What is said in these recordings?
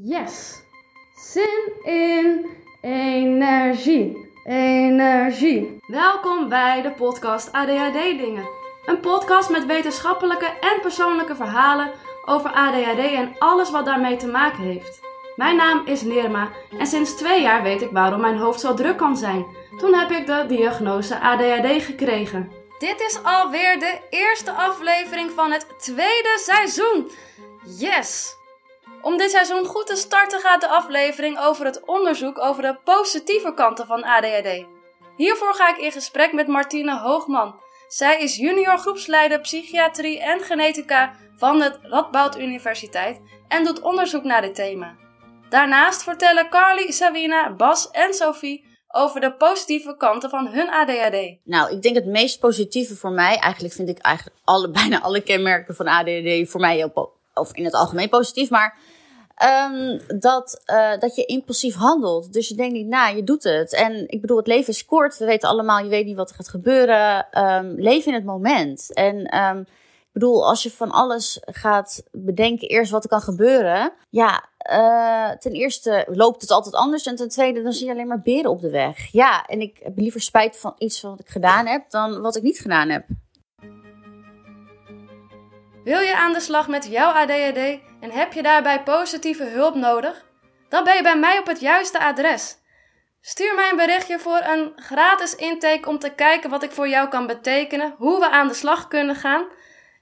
Yes. Zin in energie. Energie. Welkom bij de podcast ADHD Dingen. Een podcast met wetenschappelijke en persoonlijke verhalen over ADHD en alles wat daarmee te maken heeft. Mijn naam is Nirma en sinds twee jaar weet ik waarom mijn hoofd zo druk kan zijn. Toen heb ik de diagnose ADHD gekregen. Dit is alweer de eerste aflevering van het tweede seizoen. Yes! Om dit seizoen goed te starten gaat de aflevering over het onderzoek over de positieve kanten van ADHD. Hiervoor ga ik in gesprek met Martine Hoogman. Zij is junior groepsleider psychiatrie en genetica van de Radboud Universiteit en doet onderzoek naar dit thema. Daarnaast vertellen Carly, Savina, Bas en Sophie over de positieve kanten van hun ADHD. Nou, ik denk het meest positieve voor mij, eigenlijk vind ik eigenlijk alle, bijna alle kenmerken van ADHD voor mij of in het algemeen positief, maar um, dat, uh, dat je impulsief handelt. Dus je denkt niet na, je doet het. En ik bedoel, het leven is kort. We weten allemaal, je weet niet wat er gaat gebeuren. Um, leef in het moment. En um, ik bedoel, als je van alles gaat bedenken, eerst wat er kan gebeuren. Ja, uh, ten eerste loopt het altijd anders. En ten tweede, dan zie je alleen maar beren op de weg. Ja, en ik heb liever spijt van iets wat ik gedaan heb, dan wat ik niet gedaan heb. Wil je aan de slag met jouw ADHD en heb je daarbij positieve hulp nodig? Dan ben je bij mij op het juiste adres. Stuur mij een berichtje voor een gratis intake om te kijken wat ik voor jou kan betekenen, hoe we aan de slag kunnen gaan.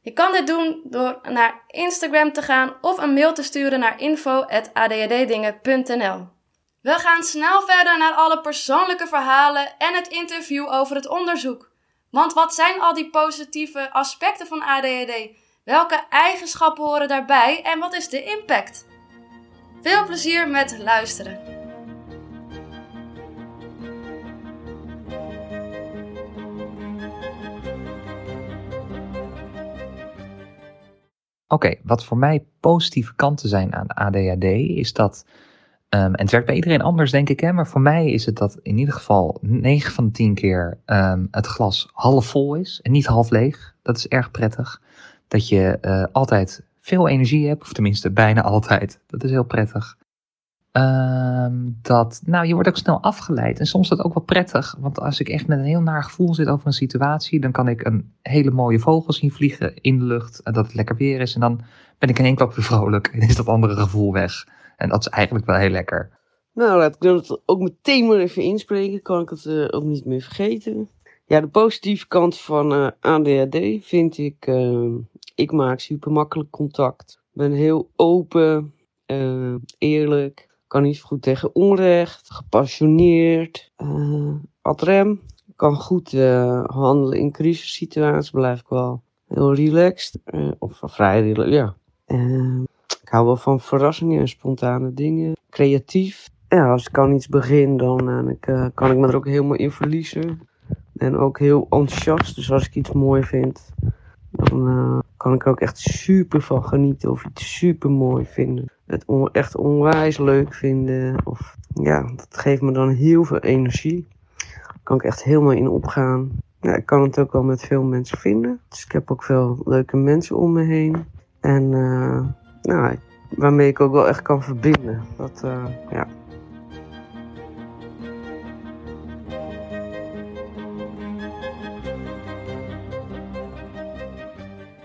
Je kan dit doen door naar Instagram te gaan of een mail te sturen naar info.adhddingen.nl. We gaan snel verder naar alle persoonlijke verhalen en het interview over het onderzoek. Want wat zijn al die positieve aspecten van ADHD? Welke eigenschappen horen daarbij en wat is de impact? Veel plezier met luisteren. Oké, wat voor mij positieve kanten zijn aan ADHD is dat, um, en het werkt bij iedereen anders denk ik, hè, maar voor mij is het dat in ieder geval 9 van de 10 keer um, het glas half vol is en niet half leeg. Dat is erg prettig. Dat je uh, altijd veel energie hebt, of tenminste bijna altijd. Dat is heel prettig. Um, dat, nou, je wordt ook snel afgeleid. En soms is dat ook wel prettig. Want als ik echt met een heel naar gevoel zit over een situatie, dan kan ik een hele mooie vogel zien vliegen in de lucht. En dat het lekker weer is. En dan ben ik in één klap weer vrolijk. En is dat andere gevoel weg. En dat is eigenlijk wel heel lekker. Nou, laat ik dat ook meteen maar even inspreken. Kan ik het uh, ook niet meer vergeten. Ja, de positieve kant van uh, ADHD vind ik. Uh, ik maak super makkelijk contact. Ben heel open, eerlijk kan niet goed tegen onrecht, gepassioneerd, uh, ad rem. Kan goed uh, handelen in crisissituaties, blijf ik wel heel relaxed. Of vrij relaxed, ja. ik hou wel van verrassingen en spontane dingen. Creatief. Ja, als ik aan iets begin, dan kan ik me er ook helemaal in verliezen. En ook heel enthousiast. Dus als ik iets mooi vind, dan kan ik er ook echt super van genieten of iets super mooi vinden het echt onwijs leuk vinden. Of ja, dat geeft me dan heel veel energie. Kan ik echt helemaal in opgaan. Ja, ik kan het ook wel met veel mensen vinden. Dus ik heb ook veel leuke mensen om me heen. En uh, nou, waarmee ik ook wel echt kan verbinden. Dat, uh, ja.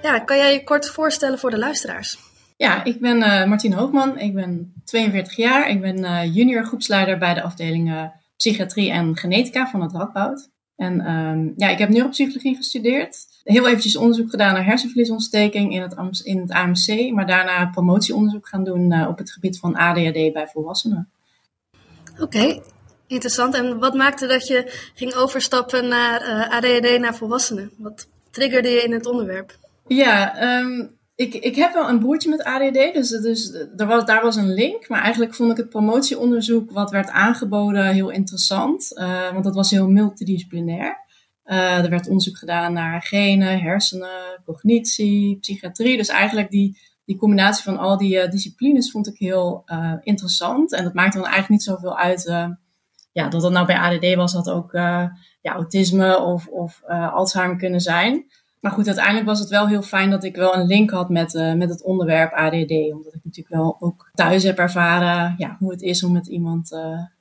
Ja, kan jij je kort voorstellen voor de luisteraars? Ja, ik ben uh, Martine Hoogman. Ik ben 42 jaar. Ik ben uh, junior groepsleider bij de afdeling psychiatrie en genetica van het Radboud. En um, ja, ik heb neuropsychologie gestudeerd. Heel eventjes onderzoek gedaan naar hersenvliesontsteking in het, in het AMC. Maar daarna promotieonderzoek gaan doen uh, op het gebied van ADHD bij volwassenen. Oké, okay, interessant. En wat maakte dat je ging overstappen naar ADHD naar volwassenen? Wat triggerde je in het onderwerp? Ja, um, ik, ik heb wel een broertje met ADD, dus, dus er was, daar was een link. Maar eigenlijk vond ik het promotieonderzoek wat werd aangeboden heel interessant. Uh, want dat was heel multidisciplinair. Uh, er werd onderzoek gedaan naar genen, hersenen, cognitie, psychiatrie. Dus eigenlijk die, die combinatie van al die uh, disciplines vond ik heel interessant. En dat maakte dan eigenlijk niet zoveel uit ja, dat dat nou bij ADD was. Dat ook ja, autisme of, of Alzheimer kunnen zijn. Maar goed, uiteindelijk was het wel heel fijn dat ik wel een link had met, met het onderwerp ADD. Omdat ik natuurlijk wel ook thuis heb ervaren ja, hoe het is om met iemand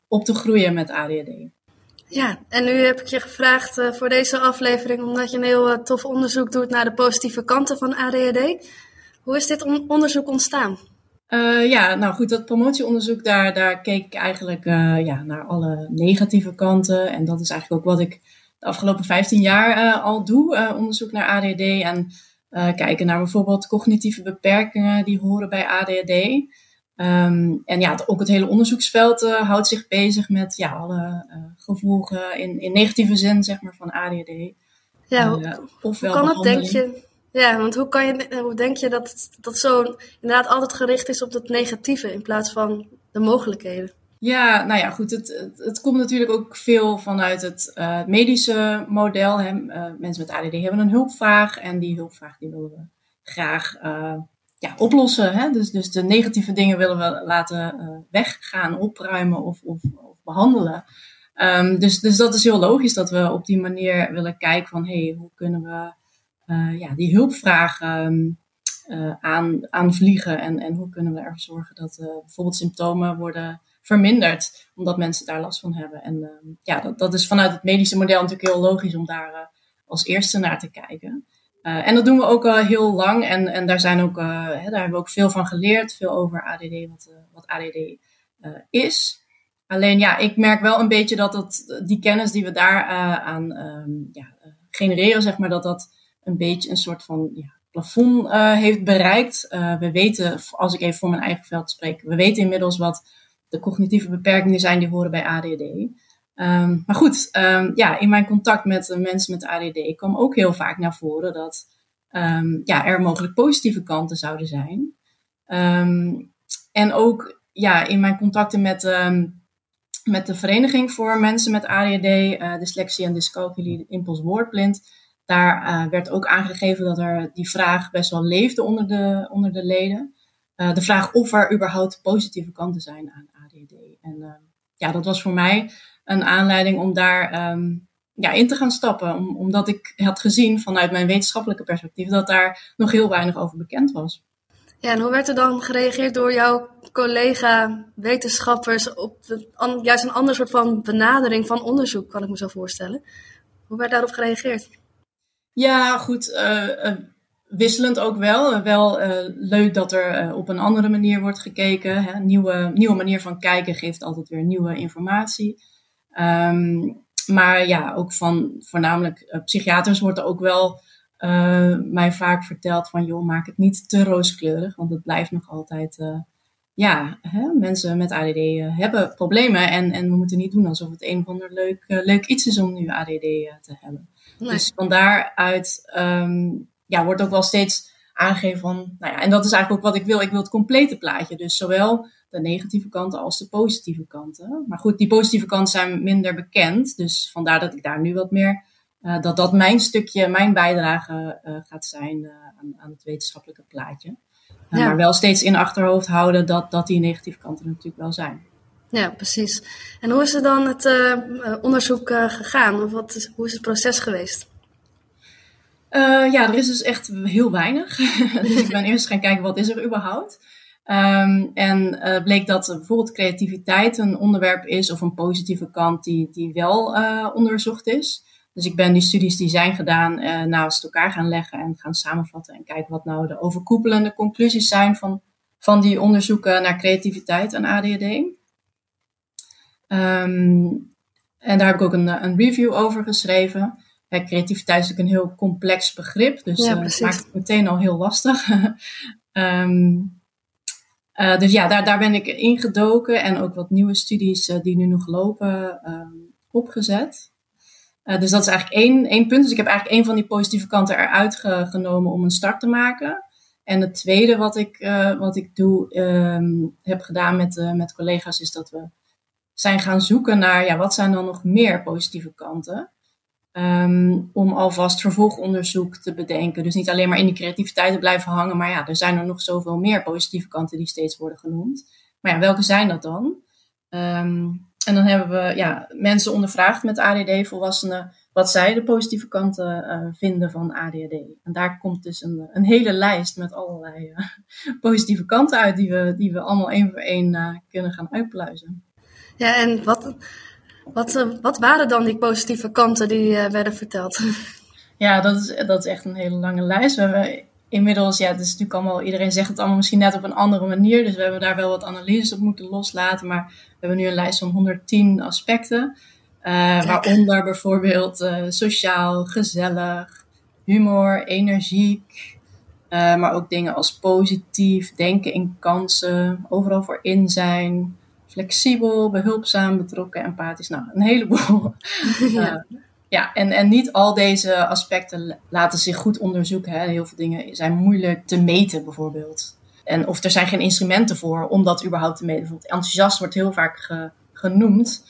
op te groeien met ADD. Ja, en nu heb ik je gevraagd voor deze aflevering, omdat je een heel tof onderzoek doet naar de positieve kanten van ADHD. Hoe is dit onderzoek ontstaan? Uh, ja, nou goed, dat promotieonderzoek, daar, daar keek ik eigenlijk uh, ja, naar alle negatieve kanten. En dat is eigenlijk ook wat ik de afgelopen 15 jaar uh, al doe, onderzoek naar ADD. En kijken naar bijvoorbeeld cognitieve beperkingen die horen bij ADHD. Um, en ja, ook het hele onderzoeksveld houdt zich bezig met ja, alle gevolgen in, in negatieve zin zeg maar, van ADHD. Ja, hoe, ofwel hoe kan dat, denk je? Ja, want hoe, kan je, hoe denk je dat dat zo inderdaad altijd gericht is op het negatieve in plaats van de mogelijkheden? Ja, nou ja, goed. Het, het, komt natuurlijk ook veel vanuit het uh, medische model. Hè. Uh, mensen met ADD hebben een hulpvraag en die hulpvraag die willen we graag uh, ja, oplossen. Hè. Dus, dus de negatieve dingen willen we laten weggaan, opruimen of, of, of behandelen. Um, dus, dus dat is heel logisch dat we op die manier willen kijken van hey, hoe kunnen we ja, die hulpvragen uh, aan, aanvliegen. En, en hoe kunnen we ervoor zorgen dat bijvoorbeeld symptomen worden verminderd, omdat mensen daar last van hebben. En ehm, ja, dat, dat is vanuit het medische model natuurlijk heel logisch om daar als eerste naar te kijken. en dat doen we ook al heel lang. En, en daar, zijn ook, hè, daar hebben we ook veel van geleerd. Veel over ADD, wat, wat ADD is. Alleen ja, ik merk wel een beetje dat dat, die kennis die we daar aan um, ja, genereren, zeg maar, dat dat een beetje een soort van ja, plafond heeft bereikt. We weten, als ik even voor mijn eigen veld spreek, we weten inmiddels wat de cognitieve beperkingen zijn die horen bij ADD. Ehm, maar goed, um, ja, in mijn contact met uh, mensen met ADD kwam ook heel vaak naar voren dat um, ja, er mogelijk positieve kanten zouden zijn. en ook ja, in mijn contacten met, met de Vereniging voor Mensen met ADD, Dyslexie en Dyscalculie, Impuls Woordblind, daar uh, werd ook aangegeven dat er die vraag best wel leefde onder de, onder de leden. De vraag of er überhaupt positieve kanten zijn aan En uh, ja, dat was voor mij een aanleiding om daar um, ja, in te gaan stappen. Om, omdat ik had gezien vanuit mijn wetenschappelijke perspectief dat daar nog heel weinig over bekend was. Ja, en hoe werd er dan gereageerd door jouw collega-wetenschappers op juist een ander soort van benadering van onderzoek, kan ik me zo voorstellen? Hoe werd daarop gereageerd? Ja, goed. Uh, wisselend ook wel. wel uh, leuk dat er op een andere manier wordt gekeken. Hè. Nieuwe, nieuwe manier van kijken geeft altijd weer nieuwe informatie. Um, maar ja, ook van voornamelijk psychiaters wordt er ook wel mij vaak verteld van... joh, maak het niet te rooskleurig, want het blijft nog altijd... ja, hè, mensen met ADD hebben problemen en, en we moeten niet doen alsof het een of ander leuk, leuk iets is om nu ADD te hebben. Dus van daaruit um, ja, wordt ook wel steeds aangegeven van, nou ja, en dat is eigenlijk ook wat ik wil. Ik wil het complete plaatje. Dus zowel de negatieve kanten als de positieve kanten. Maar goed, die positieve kanten zijn minder bekend. Dus vandaar dat ik daar nu wat meer, uh, dat dat mijn stukje, mijn bijdrage uh, gaat zijn uh, aan, aan, het wetenschappelijke plaatje. Ja. Maar wel steeds in achterhoofd houden dat, dat die negatieve kanten natuurlijk wel zijn. Ja, precies. En hoe is er dan het onderzoek gegaan? Of wat is, hoe is het proces geweest? Uh, ja, er is dus echt heel weinig. dus ik ben eerst gaan kijken, wat is er überhaupt? Um, en bleek dat bijvoorbeeld creativiteit een onderwerp is of een positieve kant die, die wel onderzocht is. Dus ik ben die studies die zijn gedaan naast elkaar gaan leggen en gaan samenvatten en kijken wat nou de overkoepelende conclusies zijn van, van die onderzoeken naar creativiteit en ADHD. Um, en daar heb ik ook een, een review over geschreven. Ja, creativiteit is natuurlijk een heel complex begrip, dus ja, uh, maakt het meteen al heel lastig. um, uh, dus ja, daar, daar ben ik ingedoken en ook wat nieuwe studies uh, die nu nog lopen um, opgezet. dus dat is eigenlijk één, één punt. Dus ik heb eigenlijk één van die positieve kanten eruit ge, genomen om een start te maken. En het tweede wat ik, wat ik doe, um, heb gedaan met, met collega's is dat we zijn gaan zoeken naar ja, wat zijn dan nog meer positieve kanten. Um, om alvast vervolgonderzoek te bedenken. Dus niet alleen maar in die creativiteit te blijven hangen, maar ja, er zijn er nog zoveel meer positieve kanten die steeds worden genoemd. Maar ja, welke zijn dat dan? Um, en dan hebben we ja, mensen ondervraagd met ADD, volwassenen, wat zij de positieve kanten uh, vinden van ADHD. En daar komt dus een, een hele lijst met allerlei uh, positieve kanten uit, die we, die we allemaal één voor één uh, kunnen gaan uitpluizen. Ja, en wat, wat, wat waren dan die positieve kanten die werden verteld? Ja, dat is, dat is echt een hele lange lijst. We hebben inmiddels, ja, het is natuurlijk allemaal, iedereen zegt het allemaal misschien net op een andere manier. Dus we hebben daar wel wat analyses op moeten loslaten. Maar we hebben nu een lijst van 110 aspecten. Uh, waaronder bijvoorbeeld uh, sociaal, gezellig, humor, energiek. Uh, maar ook dingen als positief, denken in kansen, overal voor in zijn, flexibel, behulpzaam, betrokken, empathisch. Nou, een heleboel. ja. ja, en, en niet al deze aspecten laten zich goed onderzoeken. Hè. Heel veel dingen zijn moeilijk te meten, bijvoorbeeld. En of er zijn geen instrumenten voor om dat überhaupt te meten. Bijvoorbeeld enthousiast wordt heel vaak ge, genoemd.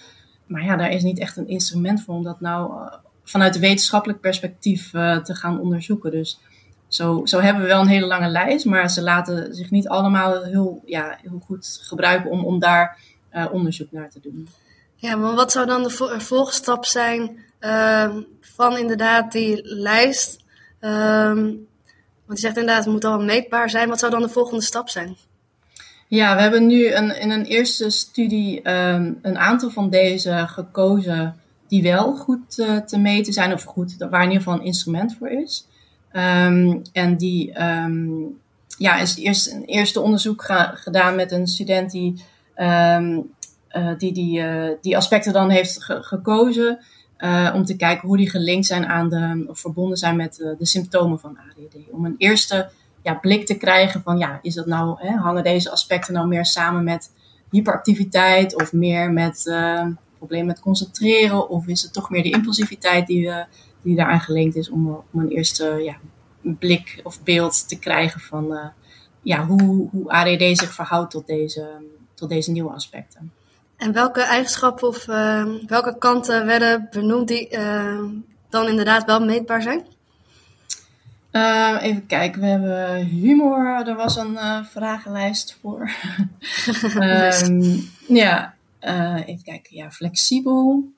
Maar ja, daar is niet echt een instrument voor om dat nou uh, vanuit een wetenschappelijk perspectief uh, te gaan onderzoeken. Dus zo, zo hebben we wel een hele lange lijst, maar ze laten zich niet allemaal heel, ja, heel goed gebruiken om, om daar uh, onderzoek naar te doen. Ja, maar wat zou dan de volgstap zijn ehm, van inderdaad die lijst? Um, want je zegt inderdaad, het moet al meetbaar zijn. Wat zou dan de volgende stap zijn? Ja, we hebben nu een, in een eerste studie um, een aantal van deze gekozen die wel goed uh, te meten zijn, of goed, waar in ieder geval een instrument voor is. Um, en die um, ja, is eerst een eerste onderzoek gedaan met een student die uh, die, die, uh, die aspecten dan heeft ge gekozen. Uh, om te kijken hoe die gelinkt zijn aan de, of verbonden zijn met de, symptomen van ADD. Om een eerste ja, blik te krijgen van ja, is dat nou, hè, hangen deze aspecten nou meer samen met hyperactiviteit of meer met problemen met concentreren of is het toch meer de impulsiviteit die, die daaraan gelinkt is om, om een eerste ja, blik of beeld te krijgen van ja, hoe, hoe ADD zich verhoudt tot deze, tot deze nieuwe aspecten. En welke eigenschappen of welke kanten werden benoemd die dan inderdaad wel meetbaar zijn? Uh, even kijken, we hebben humor. Er was een uh, vragenlijst voor. um, ja, uh, even kijken. Ja, flexibel.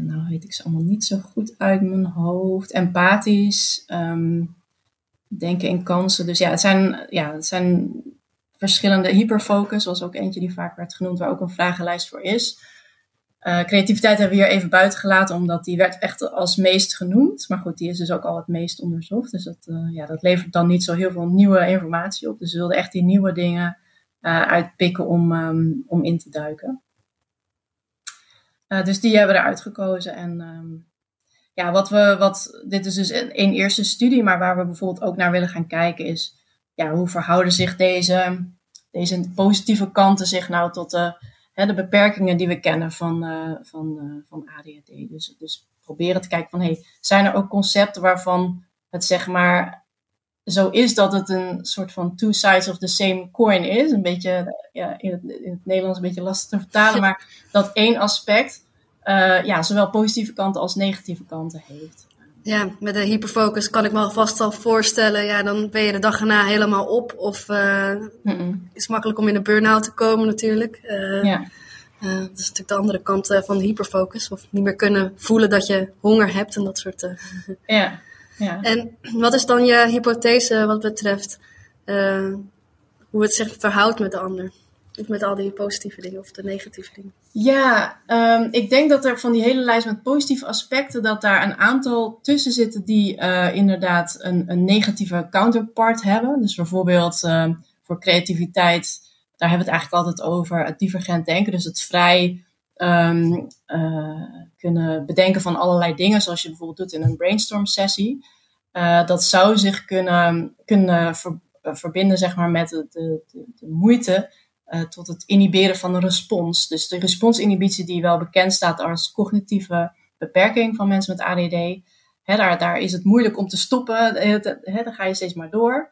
nou weet ik ze allemaal niet zo goed uit mijn hoofd. Empathisch. Um, denken in kansen. Dus ja, het zijn, ja, het zijn verschillende hyperfocus. was ook eentje die vaak werd genoemd, waar ook een vragenlijst voor is. Uh, creativiteit hebben we hier even buiten gelaten, omdat die werd echt als meest genoemd. Maar goed, die is dus ook al het meest onderzocht. Dus dat, uh, ja, dat levert dan niet zo heel veel nieuwe informatie op. Dus we wilden echt die nieuwe dingen uh, uitpikken om, um, om in te duiken. dus die hebben we eruit gekozen. En um, ja, wat we, wat, dit is dus een, een eerste studie, maar waar we bijvoorbeeld ook naar willen gaan kijken is, ja, hoe verhouden zich deze, deze positieve kanten zich nou tot de hè, de beperkingen die we kennen van, uh, van, uh, van ADHD. Dus, dus proberen te kijken van, hey, zijn er ook concepten waarvan het zeg maar zo is dat het een soort van two sides of the same coin is. Een beetje, ja, in, het, in het Nederlands een beetje lastig te vertalen, maar dat één aspect ja, zowel positieve kanten als negatieve kanten heeft. Ja, met de hyperfocus kan ik me alvast al voorstellen. Ja, dan ben je de dag erna helemaal op. Of uh, mm -mm. is makkelijk om in een burn-out te komen natuurlijk. Uh, ja. Uh, dat is natuurlijk de andere kant van de hyperfocus. Of niet meer kunnen voelen dat je honger hebt en dat soort. ja. ja. En wat is dan je hypothese wat betreft hoe het zich verhoudt met de ander? Met al die positieve dingen of de negatieve dingen? Ja, um, ik denk dat er van die hele lijst met positieve aspecten, dat daar een aantal tussen zitten die uh, inderdaad een, een, negatieve counterpart hebben. Dus bijvoorbeeld uh, voor creativiteit, daar hebben we het eigenlijk altijd over het divergent denken. Dus het vrij um, uh, kunnen bedenken van allerlei dingen, zoals je bijvoorbeeld doet in een brainstorm sessie. dat zou zich kunnen, kunnen ver, verbinden zeg maar, met de, de moeite uh, tot het inhiberen van een respons. Dus de responsinhibitie die wel bekend staat als cognitieve beperking van mensen met ADD. Daar, daar is het moeilijk om te stoppen. Hè, dan ga je steeds maar door.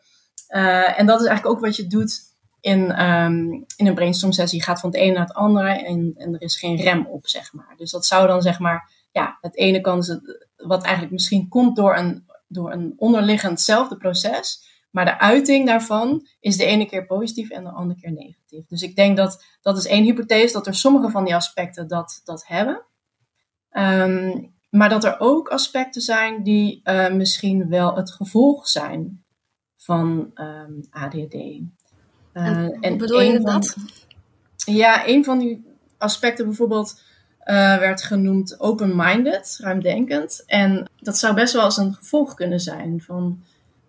Uh, en dat is eigenlijk ook wat je doet in, um, in een brainstorm sessie. Je gaat van het ene naar het andere en, en er is geen rem op, zeg maar. Dus dat zou dan zeg maar, ja, het ene kan, wat eigenlijk misschien komt door een, door een onderliggendzelfde proces Maar de uiting daarvan is de ene keer positief en de andere keer negatief. Dus ik denk dat dat is één hypothese, dat er sommige van die aspecten dat, dat hebben. Ehm, maar dat er ook aspecten zijn die uh, misschien wel het gevolg zijn van um, ADHD. Uh, en, en bedoel je dat? Ja, een van die aspecten bijvoorbeeld uh, werd genoemd open-minded, ruimdenkend. En dat zou best wel eens een gevolg kunnen zijn van,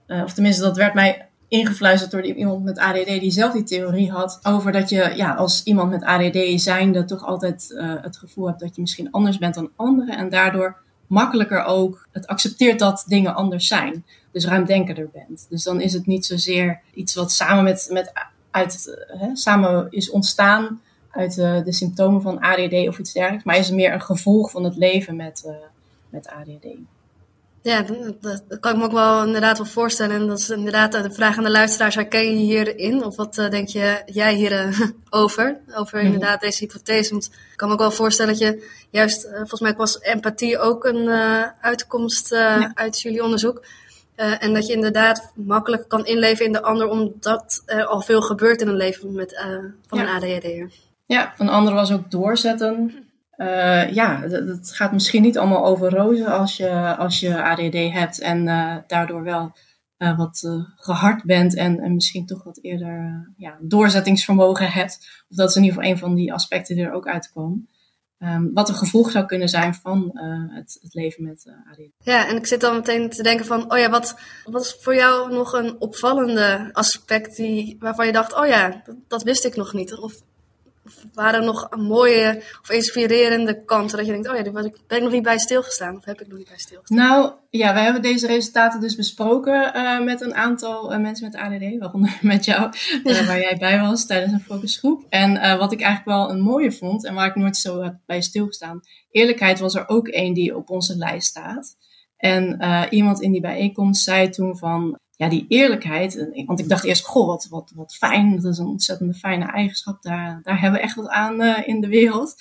uh, of tenminste dat werd mij ingefluisterd door iemand met ADD die zelf die theorie had over dat je ja, als iemand met ADD zijnde toch altijd uh, het gevoel hebt dat je misschien anders bent dan anderen en daardoor makkelijker ook het accepteert dat dingen anders zijn. Dus ruimdenkender bent. Dus dan is het niet zozeer iets wat samen met, met uit, hè, samen is ontstaan uit de symptomen van ADD of iets dergelijks, maar is meer een gevolg van het leven met, met ADD. Ja, dat, dat, kan ik me ook wel inderdaad wel voorstellen. En dat is inderdaad de vraag aan de luisteraars, herken je hierin? Of wat uh, denk je, jij hierover? over over inderdaad deze hypothese. Want ik kan me ook wel voorstellen dat je juist, volgens mij was empathie ook een uitkomst ja. uit jullie onderzoek. En dat je inderdaad makkelijk kan inleven in de ander, omdat er al veel gebeurt in een leven met, van ja. een ADHD'er. Ja, een andere was ook doorzetten. Uh, ja, het gaat misschien niet allemaal over rozen als je, als je ADD hebt en daardoor wel wat gehard bent en, en misschien toch wat eerder ja, doorzettingsvermogen hebt. Of dat is in ieder geval een van die aspecten die er ook uitkomen. Um, wat een gevolg zou kunnen zijn van het, het, leven met ADD. Ja, en ik zit dan meteen te denken van, oh ja, wat, wat is voor jou nog een opvallende aspect die, waarvan je dacht, oh ja, dat, dat wist ik nog niet? Of of waren er nog mooie of inspirerende kanten dat je denkt, oh ja, daar ben ik nog niet bij stilgestaan of heb ik nog niet bij stilgestaan? Nou ja, wij hebben deze resultaten dus besproken uh, met een aantal uh, mensen met ADD, waaronder met jou, uh, waar jij bij was tijdens een focusgroep. En wat ik eigenlijk wel een mooie vond en waar ik nooit zo heb bij stilgestaan, eerlijkheid was er ook één die op onze lijst staat. En iemand in die bijeenkomst zei toen van, ja, die eerlijkheid. Want ik dacht eerst, goh, wat, wat, wat fijn. Dat is een ontzettende fijne eigenschap. Daar, daar hebben we echt wat aan uh, in de wereld.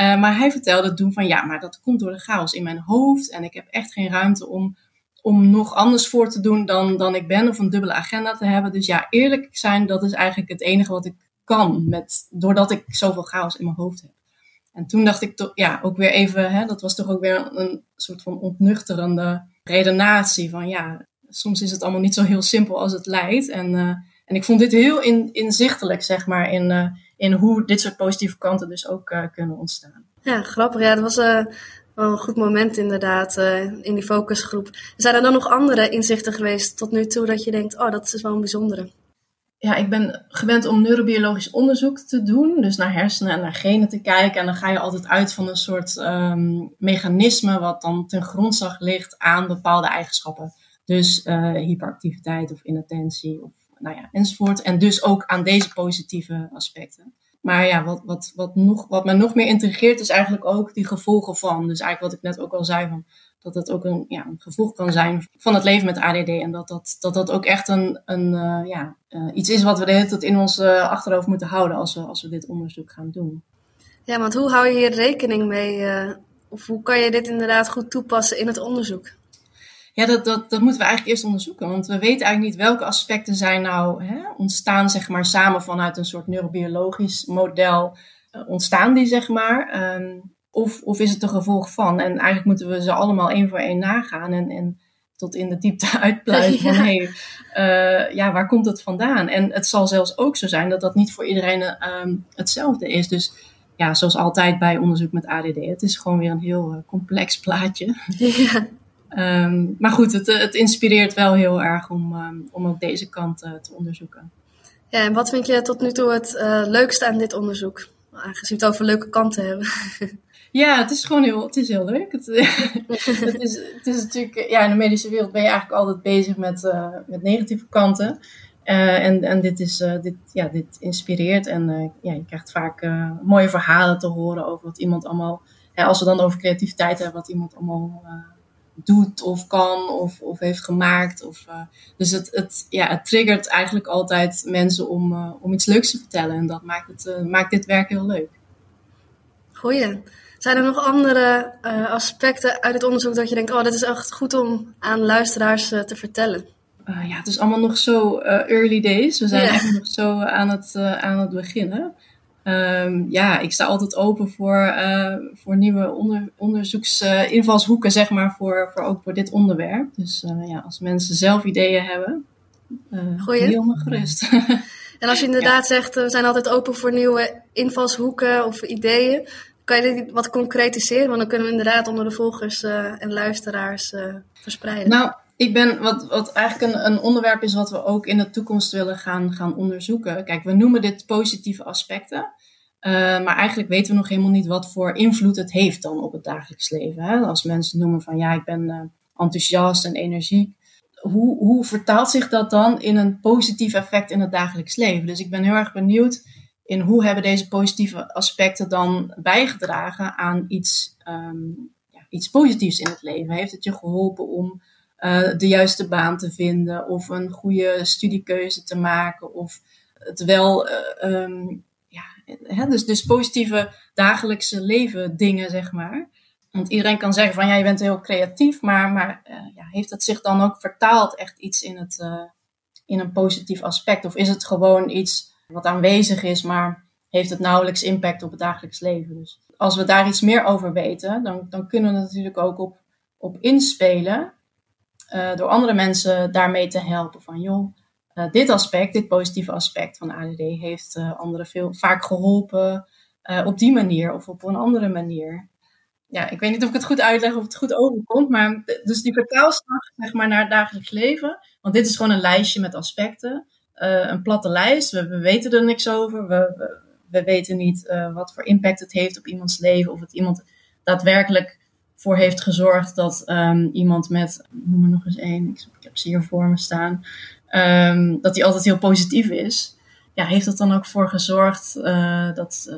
Uh, maar hij vertelde toen van, ja, maar dat komt door de chaos in mijn hoofd. En ik heb echt geen ruimte om, om nog anders voor te doen dan, dan ik ben. Of een dubbele agenda te hebben. Dus ja, eerlijk zijn, dat is eigenlijk het enige wat ik kan. Met, doordat ik zoveel chaos in mijn hoofd heb. En toen dacht ik toch, ja, ook weer even, hè, dat was toch ook weer een soort van ontnuchterende redenatie van, ja, soms is het allemaal niet zo heel simpel als het lijkt. En, uh, en ik vond dit heel in, inzichtelijk, zeg maar, in, uh, in hoe dit soort positieve kanten dus ook uh, kunnen ontstaan. Ja, grappig. Ja, dat was wel een goed moment inderdaad in die focusgroep. Zijn er dan nog andere inzichten geweest tot nu toe dat je denkt, oh, dat is wel een bijzondere? Ja, ik ben gewend om neurobiologisch onderzoek te doen, dus naar hersenen en naar genen te kijken. En dan ga je altijd uit van een soort um, mechanisme wat dan ten grondslag ligt aan bepaalde eigenschappen. Dus uh, hyperactiviteit of inattentie of nou ja, enzovoort. En dus ook aan deze positieve aspecten. Maar ja, wat, wat, wat, nog, wat me nog meer intrigeert is eigenlijk ook die gevolgen van. Dus eigenlijk wat ik net ook al zei, van, dat het ook een, ja, een gevolg kan zijn van het leven met ADD. En dat dat, dat, dat ook echt een, een, uh, ja, uh, iets is wat we de hele tijd in ons achterhoofd moeten houden als we, als we dit onderzoek gaan doen. Ja, want hoe hou je hier rekening mee? of hoe kan je dit inderdaad goed toepassen in het onderzoek? Ja, dat, dat, dat moeten we eigenlijk eerst onderzoeken. Want we weten eigenlijk niet welke aspecten zijn nou hè, ontstaan, zeg maar, samen vanuit een soort neurobiologisch model. Uh, ontstaan die, zeg maar. Um, of, of is het een gevolg van? En eigenlijk moeten we ze allemaal één voor één nagaan en, en tot in de diepte uitpluizen van hé, hey, uh, ja, waar komt het vandaan? En het zal zelfs ook zo zijn dat dat niet voor iedereen um, hetzelfde is. Dus ja, zoals altijd bij onderzoek met ADD, het is gewoon weer een heel uh, complex plaatje. Ja. Um, maar goed, het, het, inspireert wel heel erg om, um, om ook deze kant uh, te onderzoeken. Ja, en wat vind je tot nu toe het uh, leukste aan dit onderzoek? Aangezien we het over leuke kanten hebben. Ja, het is gewoon heel, het is heel leuk. Het, het, is, het is natuurlijk, ja, in de medische wereld ben je eigenlijk altijd bezig met, uh, met negatieve kanten. Uh, en, en dit, is, uh, dit, ja, dit inspireert en ja, je krijgt vaak mooie verhalen te horen over wat iemand allemaal, ja, als we dan over creativiteit hebben, wat iemand allemaal doet of kan of, of heeft gemaakt. Of, uh, dus het, het, ja, het triggert eigenlijk altijd mensen om, uh, om iets leuks te vertellen. En dat maakt, het, uh, maakt dit werk heel leuk. Goeie. Zijn er nog andere aspecten uit het onderzoek dat je denkt, oh, dit is echt goed om aan luisteraars te vertellen? ja, het is allemaal nog zo early days. We zijn echt nog zo aan het, aan het beginnen. Um, ja, ik sta altijd open voor, voor nieuwe onder, onderzoeksinvalshoeken, zeg maar, voor, voor ook voor dit onderwerp. Dus ja, als mensen zelf ideeën hebben, uh, helemaal gerust. En als je inderdaad zegt, we zijn altijd open voor nieuwe invalshoeken of ideeën, kan je dit wat concretiseren? Want dan kunnen we inderdaad onder de volgers uh, en luisteraars verspreiden. Nou, ik ben, wat, wat eigenlijk een, een, onderwerp is wat we ook in de toekomst willen gaan, gaan onderzoeken. Kijk, we noemen dit positieve aspecten. Uh, maar eigenlijk weten we nog helemaal niet wat voor invloed het heeft dan op het dagelijks leven. Hè? Als mensen noemen van ja, ik ben enthousiast en energiek hoe, hoe vertaalt zich dat dan in een positief effect in het dagelijks leven? Dus ik ben heel erg benieuwd in hoe hebben deze positieve aspecten dan bijgedragen aan iets, um, ja, iets positiefs in het leven? Heeft het je geholpen om uh, de juiste baan te vinden of een goede studiekeuze te maken of het wel, ja, dus, dus positieve dagelijkse leven dingen, zeg maar. Want iedereen kan zeggen van ja, je bent heel creatief, maar, maar uh, ja, heeft het zich dan ook vertaald echt iets in, het, uh, in een positief aspect? Of is het gewoon iets wat aanwezig is, maar heeft het nauwelijks impact op het dagelijks leven? Dus als we daar iets meer over weten, dan, dan kunnen we natuurlijk ook op, op inspelen. Uh, door andere mensen daarmee te helpen. Van joh, dit aspect, dit positieve aspect van ADD heeft anderen veel, vaak geholpen op die manier of op een andere manier ja, ik weet niet of ik het goed uitleg of het goed overkomt, maar dus die vertaalslag zeg maar, naar het dagelijks leven. Want dit is gewoon een lijstje met aspecten. Een platte lijst, we, we, weten er niks over. We, we, we weten niet wat voor impact het heeft op iemands leven. Of het iemand daadwerkelijk voor heeft gezorgd dat um, iemand met, noem er nog eens één, ik, heb ze hier voor me staan, um, dat die altijd heel positief is. Ja, heeft dat dan ook voor gezorgd uh, dat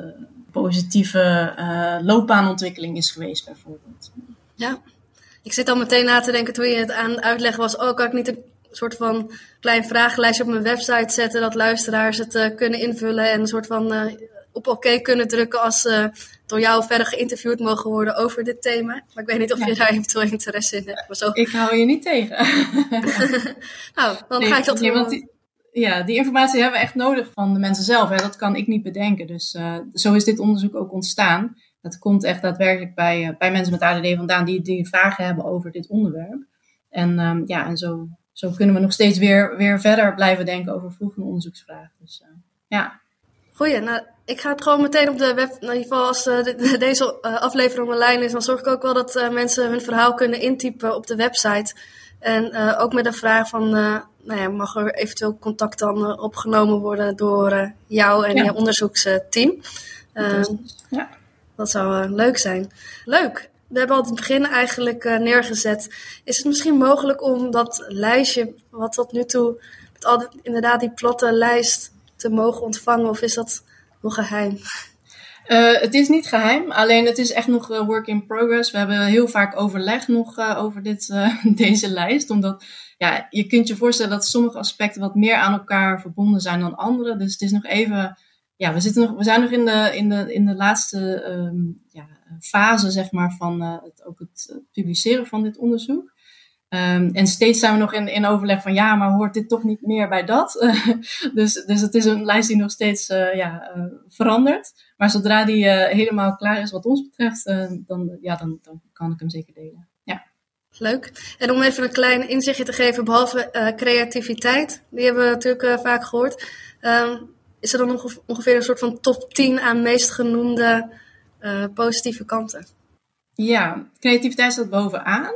positieve uh, loopbaanontwikkeling is geweest, bijvoorbeeld. Ja, ik zit al meteen na te denken toen je het aan het uitleggen was. Oh, kan ik niet een soort van klein vragenlijstje op mijn website zetten, dat luisteraars het uh, kunnen invullen en een soort van uh, op oké kunnen drukken als ze door jou verder geïnterviewd mogen worden over dit thema. Maar ik weet niet of je daar eventueel interesse in hebt. Zo... Ik hou je niet tegen. nou, dan ga ik dat nee, ja, die informatie hebben we echt nodig van de mensen zelf. Hè. Dat kan ik niet bedenken. Dus uh, zo is dit onderzoek ook ontstaan. Dat komt echt daadwerkelijk bij, uh, bij mensen met ADD vandaan die, die vragen hebben over dit onderwerp. En um, ja, en zo, zo kunnen we nog steeds weer, weer verder blijven denken over volgende onderzoeksvragen. Dus uh, ja. Goeie, nou, ik ga het gewoon meteen op de web. In ieder geval, als de, deze aflevering online is, dan zorg ik ook wel dat mensen hun verhaal kunnen intypen op de website. En ook met de vraag van nou ja, mag er eventueel contact dan opgenomen worden door jou en je onderzoeksteam. Ja. Dat zou leuk zijn. Leuk. We hebben al het begin eigenlijk neergezet. Is het misschien mogelijk om dat lijstje, wat tot nu toe, met al inderdaad die platte lijst, te mogen ontvangen? Of is dat geheim? Uh, het is niet geheim, alleen het is echt nog work in progress. We hebben heel vaak overleg nog uh, over dit, deze lijst, omdat ja, je kunt je voorstellen dat sommige aspecten wat meer aan elkaar verbonden zijn dan andere. Dus het is nog even, ja, we, zitten nog, we zijn nog in de, in de, in de laatste um, ja, fase zeg maar, van het, ook het publiceren van dit onderzoek. Um, en steeds zijn we nog in, in overleg van ja, maar hoort dit toch niet meer bij dat? dus, dus het is een lijst die nog steeds uh, ja, uh, verandert. Maar zodra die uh, helemaal klaar is wat ons betreft, dan, ja, dan, dan kan ik hem zeker delen. Ja. Leuk. En om even een klein inzichtje te geven, behalve creativiteit, die hebben we natuurlijk vaak gehoord. Um, is er dan ongeveer een soort van top 10 aan meest genoemde positieve kanten? Ja, creativiteit staat bovenaan.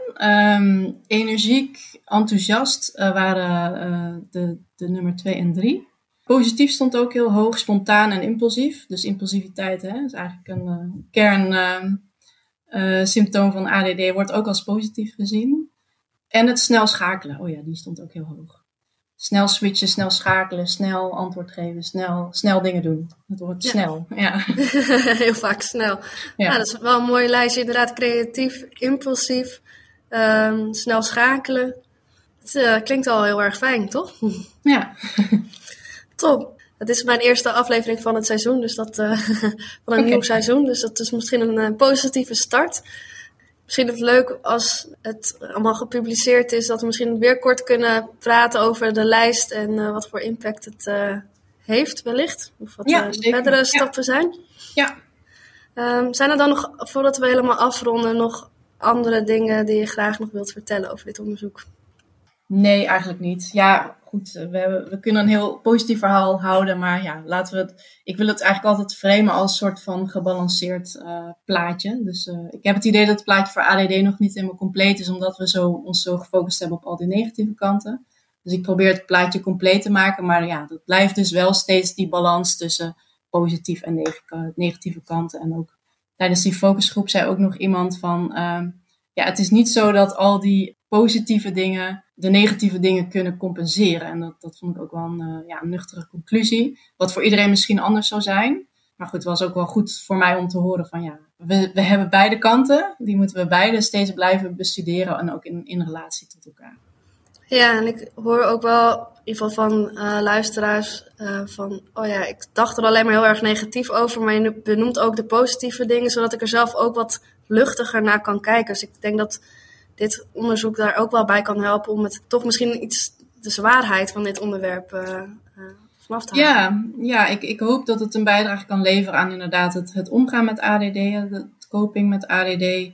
Um, energiek, enthousiast uh, waren uh, de, de nummer 2 en 3. Positief stond ook heel hoog, spontaan en impulsief. Dus impulsiviteit hè, is eigenlijk een uh, kernsymptoom van ADD, wordt ook als positief gezien. En het snel schakelen, oh ja, die stond ook heel hoog snel switchen, snel schakelen, snel antwoord geven, snel, snel dingen doen. Het wordt snel, ja. Heel vaak snel. Ja. Nou, dat is wel een mooie lijstje. Inderdaad, creatief, impulsief, um, snel schakelen. Het uh, klinkt al heel erg fijn, toch? Ja. Top. Het is mijn eerste aflevering van het seizoen, dus dat, uh, van een nieuw seizoen. Dus dat is misschien een uh, positieve start. Misschien het leuk als het allemaal gepubliceerd is, dat we misschien weer kort kunnen praten over de lijst en wat voor impact het heeft, wellicht. Of wat ja, verdere stappen zijn. Ja. Um, zijn er dan nog, voordat we helemaal afronden, nog andere dingen die je graag nog wilt vertellen over dit onderzoek? Nee, eigenlijk niet. Ja, goed, we, hebben, we kunnen een heel positief verhaal houden, maar ja, laten we het. Ik wil het eigenlijk altijd framen als een soort van gebalanceerd uh, plaatje. Dus uh, ik heb het idee dat het plaatje voor ADD nog niet helemaal compleet is, omdat we zo, ons zo gefocust hebben op al die negatieve kanten. Dus ik probeer het plaatje compleet te maken, maar ja, dat blijft dus wel steeds die balans tussen positief en negatieve kanten. En ook tijdens die focusgroep zei ook nog iemand van, uh, ja, het is niet zo dat al die positieve dingen de negatieve dingen kunnen compenseren. En dat, dat vond ik ook wel een, uh, ja, nuchtere conclusie. Wat voor iedereen misschien anders zou zijn. Maar goed, het was ook wel goed voor mij om te horen van ja, we, we hebben beide kanten. Die moeten we beide steeds blijven bestuderen en ook in, in relatie tot elkaar. Ja, en ik hoor ook wel in ieder geval van uh, luisteraars uh, van, oh ja, ik dacht er alleen maar heel erg negatief over, maar je benoemt ook de positieve dingen, zodat ik er zelf ook wat luchtiger naar kan kijken. Dus ik denk dat dit onderzoek daar ook wel bij kan helpen om het toch misschien iets, de zwaarheid van dit onderwerp uh, vanaf te halen. Ja, ja ik, ik hoop dat het een bijdrage kan leveren aan inderdaad het, het omgaan met ADD, het coping met ADD.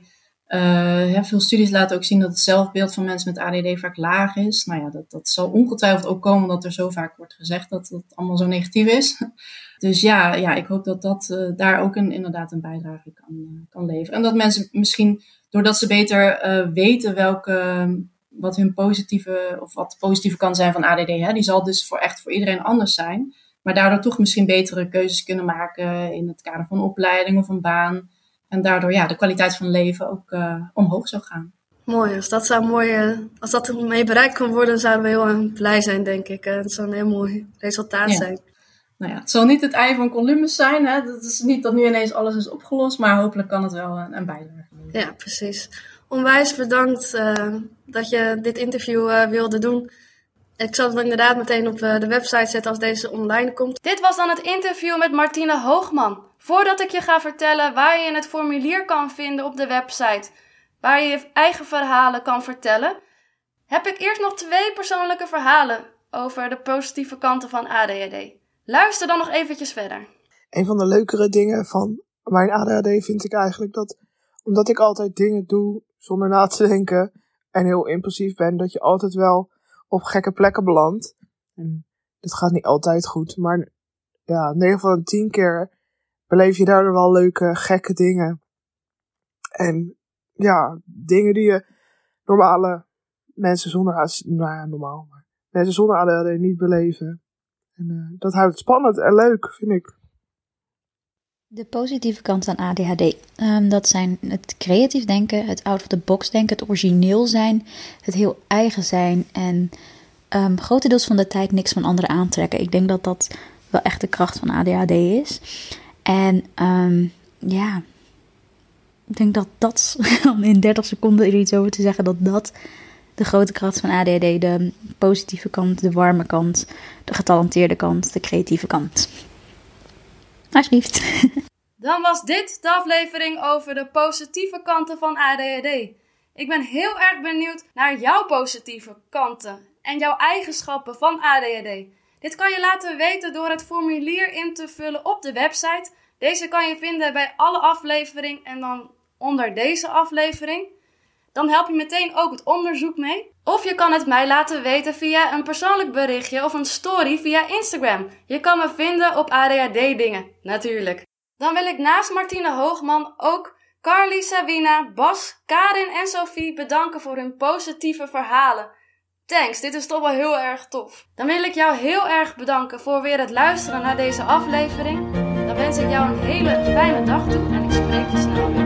Uh, veel studies laten ook zien dat het zelfbeeld van mensen met ADD vaak laag is. Nou ja, dat, dat zal ongetwijfeld ook komen omdat er zo vaak wordt gezegd dat het allemaal zo negatief is. Dus ja, ja ik hoop dat dat uh, daar ook een, inderdaad een bijdrage kan, kan leveren. En dat mensen misschien, doordat ze beter weten welke, wat hun positieve, of wat positieve kan zijn van ADD, hè, die zal dus voor echt voor iedereen anders zijn. Maar daardoor toch misschien betere keuzes kunnen maken in het kader van opleiding of een baan. En daardoor ja, de kwaliteit van leven ook uh, omhoog zou gaan. Mooi, als dat, zou mooi, uh, als dat mee bereikt kan worden, zouden we heel blij zijn, denk ik. Het zou een heel mooi resultaat zijn. Nou ja, het zal niet het ei van Columbus zijn. Hè? Dat is niet dat nu ineens alles is opgelost, maar hopelijk kan het wel een, een bijdrage Ja, precies. Onwijs bedankt uh, dat je dit interview wilde doen. Ik zal het inderdaad meteen op de website zetten als deze online komt. Dit was dan het interview met Martine Hoogman. Voordat ik je ga vertellen waar je het formulier kan vinden op de website, waar je je eigen verhalen kan vertellen, heb ik eerst nog twee persoonlijke verhalen over de positieve kanten van ADHD. Luister dan nog eventjes verder. Een van de leukere dingen van mijn ADHD vind ik eigenlijk dat, omdat ik altijd dingen doe zonder na te denken en heel impulsief ben, dat je altijd wel op gekke plekken belandt. En dat gaat niet altijd goed, maar ja, 9 van de 10 keer beleef je daardoor wel leuke, gekke dingen. En ja, dingen die je normale mensen zonder, nou ja, normaal, mensen zonder ADHD niet beleven. En uh, dat houdt het spannend en leuk, vind ik. De positieve kant aan ADHD, um, dat zijn het creatief denken, het out of the box denken, het origineel zijn, het heel eigen zijn en um, grotendeels van de tijd niks van anderen aantrekken. Ik denk dat dat wel echt de kracht van ADHD is. En um, ja, ik denk dat dat, om in 30 seconden er iets over te zeggen, dat dat de grote kracht van ADHD, de positieve kant, de warme kant, de getalenteerde kant, de creatieve kant. Alsjeblieft. Dan was dit de aflevering over de positieve kanten van ADHD. Ik ben heel erg benieuwd naar jouw positieve kanten en jouw eigenschappen van ADHD. Dit kan je laten weten door het formulier in te vullen op de website. Deze kan je vinden bij alle afleveringen en dan onder deze aflevering. Dan help je meteen ook het onderzoek mee. Of je kan het mij laten weten via een persoonlijk berichtje of een story via Instagram. Je kan me vinden op ADHD dingen, natuurlijk. Dan wil ik naast Martine Hoogman ook Carly, Sabina, Bas, Karin en Sophie bedanken voor hun positieve verhalen. Thanks, dit is toch wel heel erg tof. Dan wil ik jou heel erg bedanken voor weer het luisteren naar deze aflevering. Dan wens ik jou een hele fijne dag toe en ik spreek je snel weer.